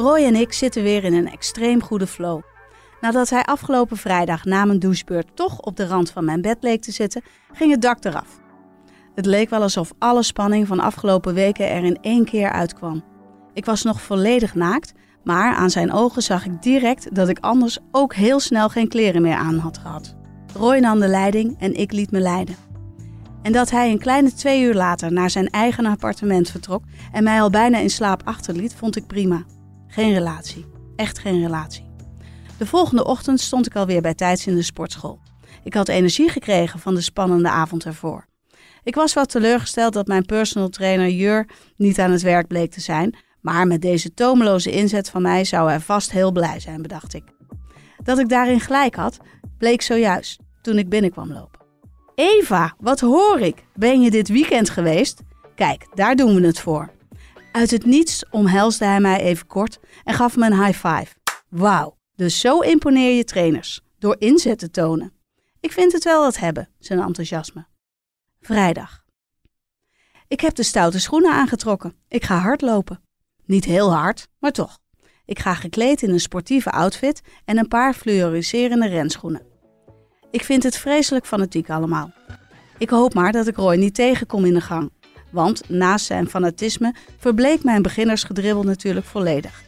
Roy en ik zitten weer in een extreem goede flow. Nadat hij afgelopen vrijdag na mijn douchebeurt toch op de rand van mijn bed leek te zitten, ging het dak eraf. Het leek wel alsof alle spanning van afgelopen weken er in één keer uitkwam. Ik was nog volledig naakt, maar aan zijn ogen zag ik direct dat ik anders ook heel snel geen kleren meer aan had gehad. Roy nam de leiding en ik liet me leiden. En dat hij een kleine twee uur later naar zijn eigen appartement vertrok en mij al bijna in slaap achterliet, vond ik prima. Geen relatie. Echt geen relatie. De volgende ochtend stond ik alweer bij tijds in de sportschool. Ik had energie gekregen van de spannende avond ervoor. Ik was wat teleurgesteld dat mijn personal trainer Jur niet aan het werk bleek te zijn, maar met deze tomeloze inzet van mij zou hij vast heel blij zijn, bedacht ik. Dat ik daarin gelijk had, bleek zojuist toen ik binnenkwam lopen. Eva, wat hoor ik? Ben je dit weekend geweest? Kijk, daar doen we het voor. Uit het niets omhelsde hij mij even kort en gaf me een high five. Wauw, dus zo imponeer je trainers, door inzet te tonen. Ik vind het wel wat hebben, zijn enthousiasme. Vrijdag. Ik heb de stoute schoenen aangetrokken. Ik ga hardlopen. Niet heel hard, maar toch. Ik ga gekleed in een sportieve outfit en een paar fluoriserende renschoenen. Ik vind het vreselijk fanatiek allemaal. Ik hoop maar dat ik Roy niet tegenkom in de gang. Want naast zijn fanatisme verbleek mijn beginnersgedribbel natuurlijk volledig.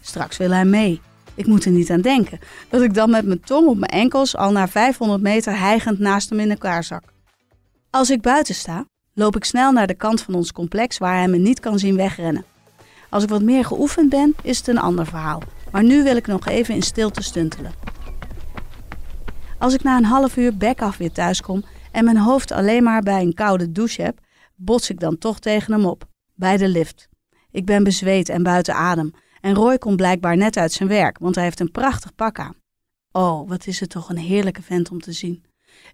Straks wil hij mee. Ik moet er niet aan denken dat ik dan met mijn tong op mijn enkels al na 500 meter hijgend naast hem in elkaar zak. Als ik buiten sta, loop ik snel naar de kant van ons complex waar hij me niet kan zien wegrennen. Als ik wat meer geoefend ben, is het een ander verhaal. Maar nu wil ik nog even in stilte stuntelen. Als ik na een half uur bek af weer thuis kom en mijn hoofd alleen maar bij een koude douche heb, bots ik dan toch tegen hem op. Bij de lift. Ik ben bezweet en buiten adem. En Roy komt blijkbaar net uit zijn werk, want hij heeft een prachtig pak aan. Oh, wat is het toch een heerlijke vent om te zien.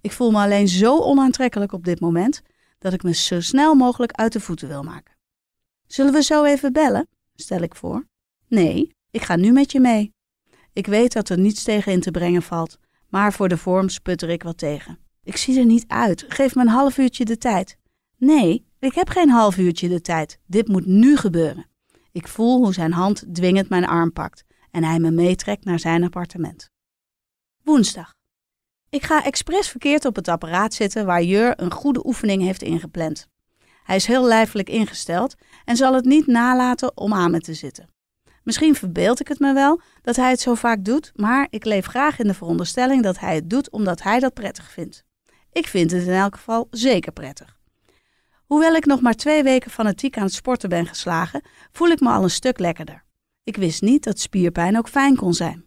Ik voel me alleen zo onaantrekkelijk op dit moment dat ik me zo snel mogelijk uit de voeten wil maken. Zullen we zo even bellen? stel ik voor. Nee, ik ga nu met je mee. Ik weet dat er niets tegen in te brengen valt, maar voor de vorm sputter ik wat tegen. Ik zie er niet uit. Geef me een half uurtje de tijd. Nee, ik heb geen half uurtje de tijd. Dit moet nu gebeuren. Ik voel hoe zijn hand dwingend mijn arm pakt en hij me meetrekt naar zijn appartement. Woensdag. Ik ga expres verkeerd op het apparaat zitten waar Jur een goede oefening heeft ingepland. Hij is heel lijfelijk ingesteld en zal het niet nalaten om aan me te zitten. Misschien verbeeld ik het me wel dat hij het zo vaak doet, maar ik leef graag in de veronderstelling dat hij het doet omdat hij dat prettig vindt. Ik vind het in elk geval zeker prettig. Hoewel ik nog maar twee weken fanatiek aan het sporten ben geslagen, voel ik me al een stuk lekkerder. Ik wist niet dat spierpijn ook fijn kon zijn.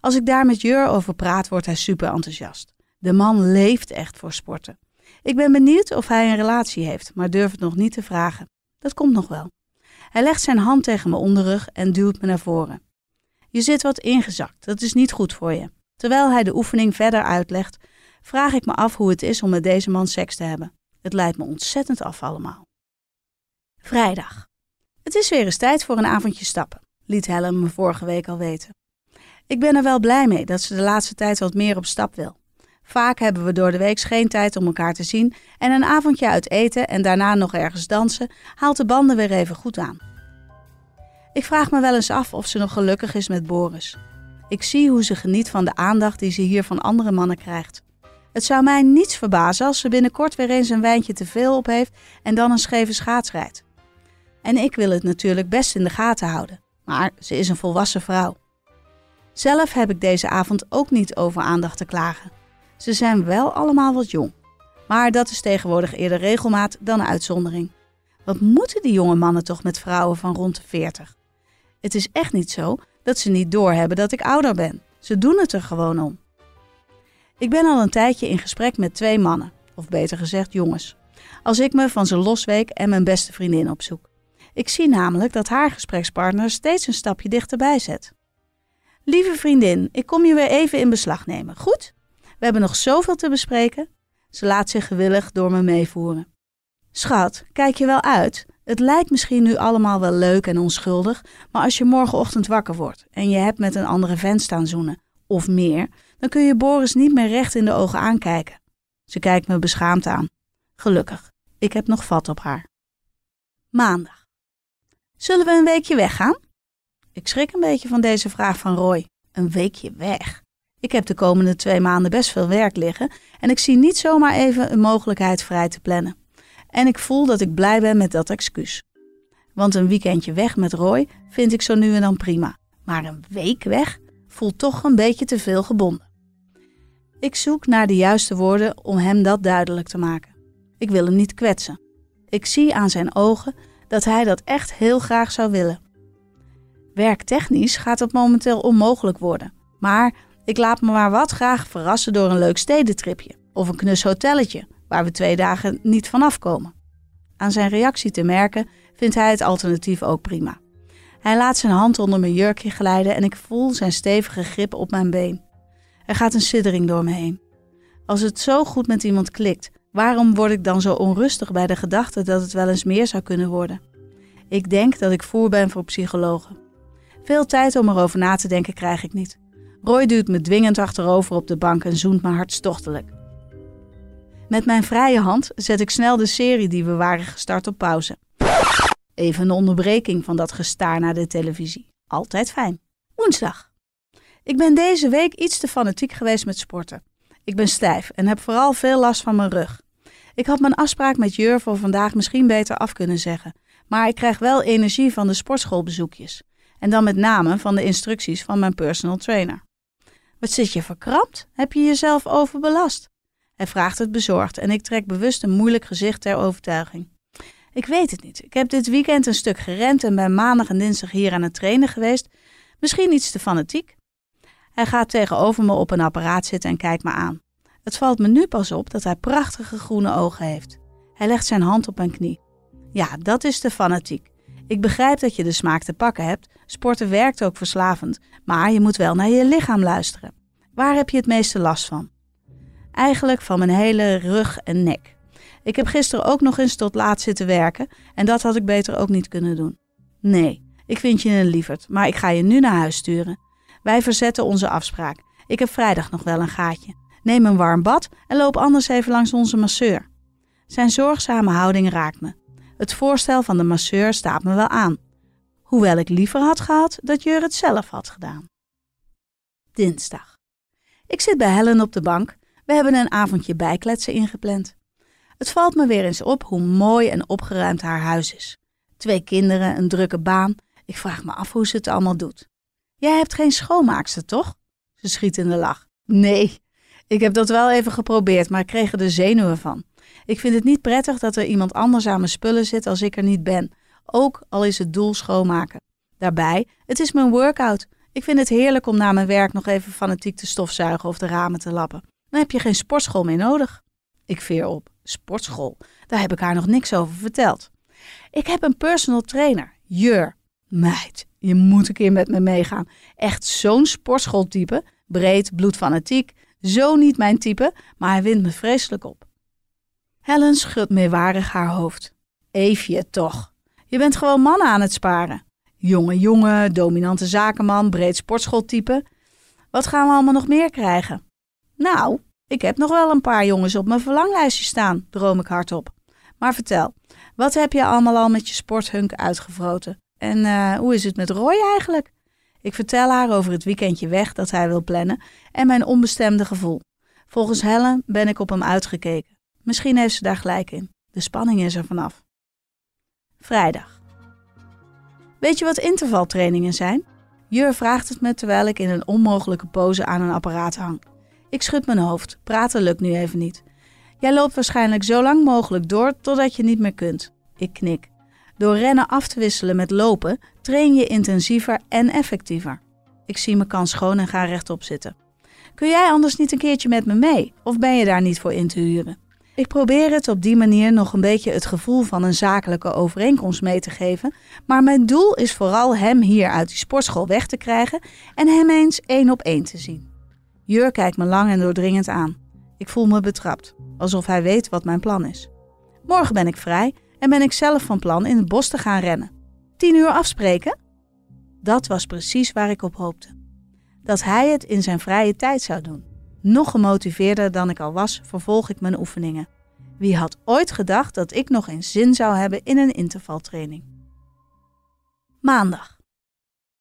Als ik daar met Jur over praat, wordt hij super enthousiast. De man leeft echt voor sporten. Ik ben benieuwd of hij een relatie heeft, maar durf het nog niet te vragen. Dat komt nog wel. Hij legt zijn hand tegen mijn onderrug en duwt me naar voren. Je zit wat ingezakt, dat is niet goed voor je. Terwijl hij de oefening verder uitlegt, vraag ik me af hoe het is om met deze man seks te hebben. Het leidt me ontzettend af allemaal. Vrijdag. Het is weer eens tijd voor een avondje stappen, liet Helen me vorige week al weten. Ik ben er wel blij mee dat ze de laatste tijd wat meer op stap wil. Vaak hebben we door de week geen tijd om elkaar te zien en een avondje uit eten en daarna nog ergens dansen haalt de banden weer even goed aan. Ik vraag me wel eens af of ze nog gelukkig is met Boris. Ik zie hoe ze geniet van de aandacht die ze hier van andere mannen krijgt. Het zou mij niets verbazen als ze binnenkort weer eens een wijntje te veel op heeft en dan een scheve schaats rijdt. En ik wil het natuurlijk best in de gaten houden, maar ze is een volwassen vrouw. Zelf heb ik deze avond ook niet over aandacht te klagen. Ze zijn wel allemaal wat jong. Maar dat is tegenwoordig eerder regelmaat dan uitzondering. Wat moeten die jonge mannen toch met vrouwen van rond de 40? Het is echt niet zo dat ze niet doorhebben dat ik ouder ben. Ze doen het er gewoon om. Ik ben al een tijdje in gesprek met twee mannen, of beter gezegd jongens. Als ik me van ze losweek en mijn beste vriendin opzoek. Ik zie namelijk dat haar gesprekspartner steeds een stapje dichterbij zet. Lieve vriendin, ik kom je weer even in beslag nemen, goed? We hebben nog zoveel te bespreken. Ze laat zich gewillig door me meevoeren. Schat, kijk je wel uit? Het lijkt misschien nu allemaal wel leuk en onschuldig, maar als je morgenochtend wakker wordt en je hebt met een andere vent staan zoenen, of meer, dan kun je Boris niet meer recht in de ogen aankijken. Ze kijkt me beschaamd aan. Gelukkig, ik heb nog vat op haar. Maandag. Zullen we een weekje weggaan? Ik schrik een beetje van deze vraag van Roy. Een weekje weg. Ik heb de komende twee maanden best veel werk liggen en ik zie niet zomaar even een mogelijkheid vrij te plannen. En ik voel dat ik blij ben met dat excuus. Want een weekendje weg met Roy vind ik zo nu en dan prima. Maar een week weg voelt toch een beetje te veel gebonden. Ik zoek naar de juiste woorden om hem dat duidelijk te maken. Ik wil hem niet kwetsen. Ik zie aan zijn ogen dat hij dat echt heel graag zou willen. Werktechnisch gaat het momenteel onmogelijk worden. Maar ik laat me maar wat graag verrassen door een leuk stedentripje of een knus hotelletje waar we twee dagen niet vanaf komen. Aan zijn reactie te merken vindt hij het alternatief ook prima. Hij laat zijn hand onder mijn jurkje glijden en ik voel zijn stevige grip op mijn been. Er gaat een siddering door me heen. Als het zo goed met iemand klikt, waarom word ik dan zo onrustig bij de gedachte dat het wel eens meer zou kunnen worden? Ik denk dat ik voer ben voor psychologen. Veel tijd om erover na te denken krijg ik niet. Roy duwt me dwingend achterover op de bank en zoent me hartstochtelijk. Met mijn vrije hand zet ik snel de serie die we waren gestart op pauze. Even een onderbreking van dat gestaar naar de televisie. Altijd fijn. Woensdag. Ik ben deze week iets te fanatiek geweest met sporten. Ik ben stijf en heb vooral veel last van mijn rug. Ik had mijn afspraak met Jur voor vandaag misschien beter af kunnen zeggen, maar ik krijg wel energie van de sportschoolbezoekjes. En dan met name van de instructies van mijn personal trainer. Wat zit je verkrampt? Heb je jezelf overbelast? Hij vraagt het bezorgd en ik trek bewust een moeilijk gezicht ter overtuiging. Ik weet het niet. Ik heb dit weekend een stuk gerend en ben maandag en dinsdag hier aan het trainen geweest. Misschien iets te fanatiek. Hij gaat tegenover me op een apparaat zitten en kijkt me aan. Het valt me nu pas op dat hij prachtige groene ogen heeft. Hij legt zijn hand op mijn knie. Ja, dat is de fanatiek. Ik begrijp dat je de smaak te pakken hebt. Sporten werkt ook verslavend, maar je moet wel naar je lichaam luisteren. Waar heb je het meeste last van? Eigenlijk van mijn hele rug en nek. Ik heb gisteren ook nog eens tot laat zitten werken en dat had ik beter ook niet kunnen doen. Nee, ik vind je een lieverd, maar ik ga je nu naar huis sturen. Wij verzetten onze afspraak. Ik heb vrijdag nog wel een gaatje. Neem een warm bad en loop anders even langs onze masseur. Zijn zorgzame houding raakt me. Het voorstel van de masseur staat me wel aan. Hoewel ik liever had gehad dat Jur het zelf had gedaan. Dinsdag. Ik zit bij Helen op de bank. We hebben een avondje bijkletsen ingepland. Het valt me weer eens op hoe mooi en opgeruimd haar huis is. Twee kinderen, een drukke baan. Ik vraag me af hoe ze het allemaal doet. Jij hebt geen schoonmaakster, toch? Ze schiet in de lach. Nee, ik heb dat wel even geprobeerd, maar ik kreeg er de zenuwen van. Ik vind het niet prettig dat er iemand anders aan mijn spullen zit als ik er niet ben. Ook al is het doel schoonmaken. Daarbij, het is mijn workout. Ik vind het heerlijk om na mijn werk nog even fanatiek te stofzuigen of de ramen te lappen. Dan heb je geen sportschool meer nodig. Ik veer op. Sportschool. Daar heb ik haar nog niks over verteld. Ik heb een personal trainer, Jur. Meid, je moet een keer met me meegaan. Echt zo'n sportschooltype. Breed, bloedfanatiek. Zo niet mijn type, maar hij wint me vreselijk op. Helen schudt meewarig haar hoofd. Eefje, toch. Je bent gewoon mannen aan het sparen. Jonge jongen, dominante zakenman, breed sportschooltype. Wat gaan we allemaal nog meer krijgen? Nou, ik heb nog wel een paar jongens op mijn verlanglijstje staan, droom ik hardop. Maar vertel, wat heb je allemaal al met je sporthunk uitgevroten? En uh, hoe is het met Roy eigenlijk? Ik vertel haar over het weekendje weg dat hij wil plannen en mijn onbestemde gevoel. Volgens Helen ben ik op hem uitgekeken. Misschien heeft ze daar gelijk in. De spanning is er vanaf. Vrijdag. Weet je wat intervaltrainingen zijn? Jur vraagt het me terwijl ik in een onmogelijke pose aan een apparaat hang. Ik schud mijn hoofd. Praten lukt nu even niet. Jij loopt waarschijnlijk zo lang mogelijk door totdat je niet meer kunt. Ik knik. Door rennen af te wisselen met lopen train je intensiever en effectiever. Ik zie mijn kans schoon en ga rechtop zitten. Kun jij anders niet een keertje met me mee? Of ben je daar niet voor in te huren? Ik probeer het op die manier nog een beetje het gevoel van een zakelijke overeenkomst mee te geven, maar mijn doel is vooral hem hier uit die sportschool weg te krijgen en hem eens één op één te zien. Jur kijkt me lang en doordringend aan. Ik voel me betrapt, alsof hij weet wat mijn plan is. Morgen ben ik vrij en ben ik zelf van plan in het bos te gaan rennen. Tien uur afspreken? Dat was precies waar ik op hoopte. Dat hij het in zijn vrije tijd zou doen. Nog gemotiveerder dan ik al was, vervolg ik mijn oefeningen. Wie had ooit gedacht dat ik nog eens zin zou hebben in een intervaltraining? Maandag.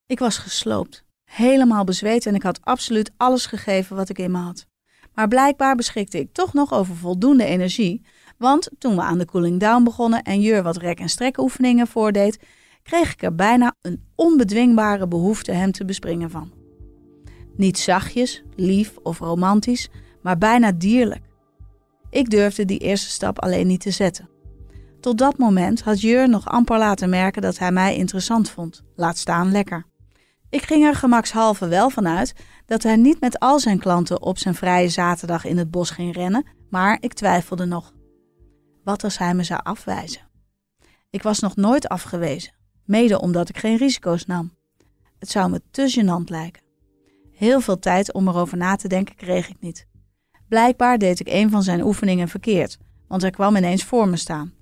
Ik was gesloopt, helemaal bezweet en ik had absoluut alles gegeven wat ik in me had. Maar blijkbaar beschikte ik toch nog over voldoende energie, want toen we aan de cooling down begonnen en Jur wat rek- en strekoefeningen voordeed, kreeg ik er bijna een onbedwingbare behoefte hem te bespringen van. Niet zachtjes, lief of romantisch, maar bijna dierlijk. Ik durfde die eerste stap alleen niet te zetten. Tot dat moment had Jur nog amper laten merken dat hij mij interessant vond, laat staan lekker. Ik ging er gemakshalve wel vanuit dat hij niet met al zijn klanten op zijn vrije zaterdag in het bos ging rennen, maar ik twijfelde nog. Wat als hij me zou afwijzen? Ik was nog nooit afgewezen, mede omdat ik geen risico's nam. Het zou me te gênant lijken. Heel veel tijd om erover na te denken kreeg ik niet. Blijkbaar deed ik een van zijn oefeningen verkeerd, want hij kwam ineens voor me staan.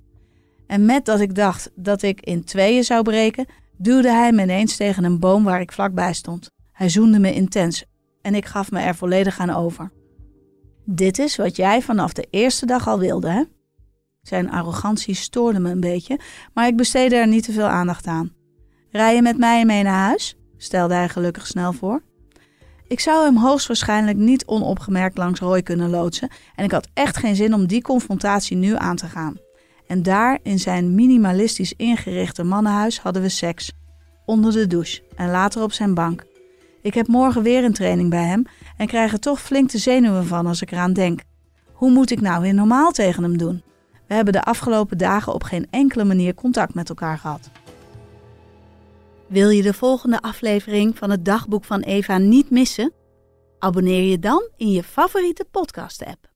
En met dat ik dacht dat ik in tweeën zou breken, duwde hij me ineens tegen een boom waar ik vlakbij stond. Hij zoende me intens en ik gaf me er volledig aan over. Dit is wat jij vanaf de eerste dag al wilde, hè? Zijn arrogantie stoorde me een beetje, maar ik besteedde er niet te veel aandacht aan. Rij je met mij mee naar huis? stelde hij gelukkig snel voor. Ik zou hem hoogstwaarschijnlijk niet onopgemerkt langs Roy kunnen loodsen en ik had echt geen zin om die confrontatie nu aan te gaan. En daar, in zijn minimalistisch ingerichte mannenhuis, hadden we seks. Onder de douche en later op zijn bank. Ik heb morgen weer een training bij hem en krijg er toch flink de zenuwen van als ik eraan denk. Hoe moet ik nou weer normaal tegen hem doen? We hebben de afgelopen dagen op geen enkele manier contact met elkaar gehad. Wil je de volgende aflevering van het dagboek van Eva niet missen? Abonneer je dan in je favoriete podcast-app.